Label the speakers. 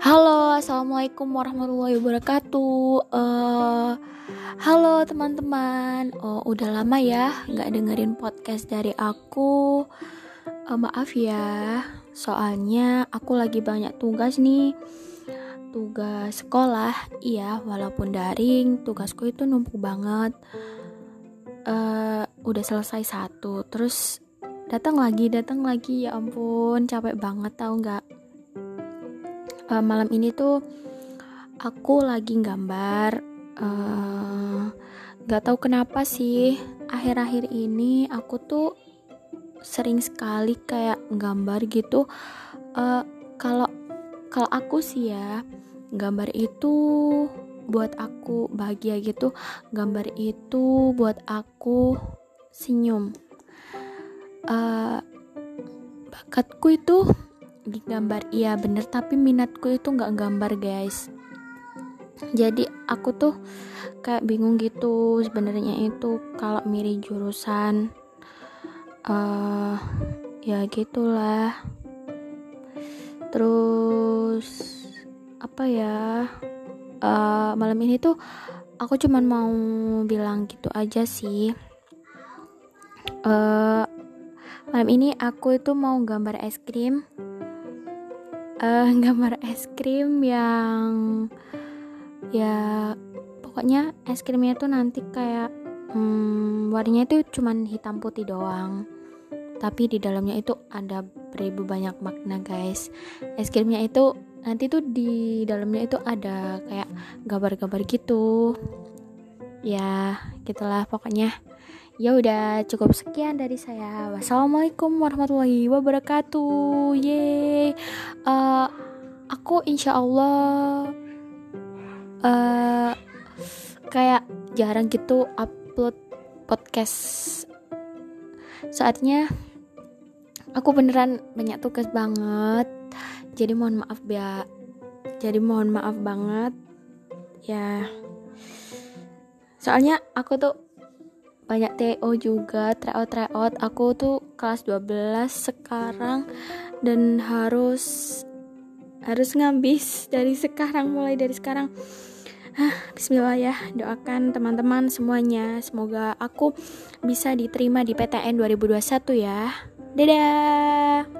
Speaker 1: assalamualaikum warahmatullahi wabarakatuh. Uh, halo teman-teman. Oh, udah lama ya nggak dengerin podcast dari aku. Uh, maaf ya, soalnya aku lagi banyak tugas nih. Tugas sekolah, iya, walaupun daring, tugasku itu numpuk banget. Uh, udah selesai satu, terus datang lagi, datang lagi. Ya ampun, capek banget tau nggak? Uh, malam ini tuh aku lagi gambar uh, gak tahu kenapa sih akhir-akhir ini aku tuh sering sekali kayak gambar gitu. Uh, kalau kalau aku sih ya gambar itu buat aku bahagia gitu. Gambar itu buat aku senyum. Uh, bakatku itu gambar iya bener tapi minatku itu nggak gambar guys. Jadi aku tuh kayak bingung gitu sebenarnya itu kalau milih jurusan uh, ya gitulah. Terus apa ya uh, malam ini tuh aku cuman mau bilang gitu aja sih. Uh, malam ini aku itu mau gambar es krim uh, gambar es krim yang ya pokoknya es krimnya tuh nanti kayak hmm, warnanya itu cuman hitam putih doang. Tapi di dalamnya itu ada beribu banyak makna guys. Es krimnya itu nanti tuh di dalamnya itu ada kayak gambar-gambar gitu. Ya gitulah pokoknya. Ya udah cukup sekian dari saya. Wassalamualaikum warahmatullahi wabarakatuh. Ye uh, aku insya Allah uh, kayak jarang gitu upload podcast. Saatnya aku beneran banyak tugas banget. Jadi mohon maaf ya. Jadi mohon maaf banget. Ya. Soalnya aku tuh banyak TO juga tryout tryout aku tuh kelas 12 sekarang dan harus harus ngabis dari sekarang mulai dari sekarang. Ah, Bismillah ya doakan teman-teman semuanya. Semoga aku bisa diterima di PTN 2021 ya. Dadah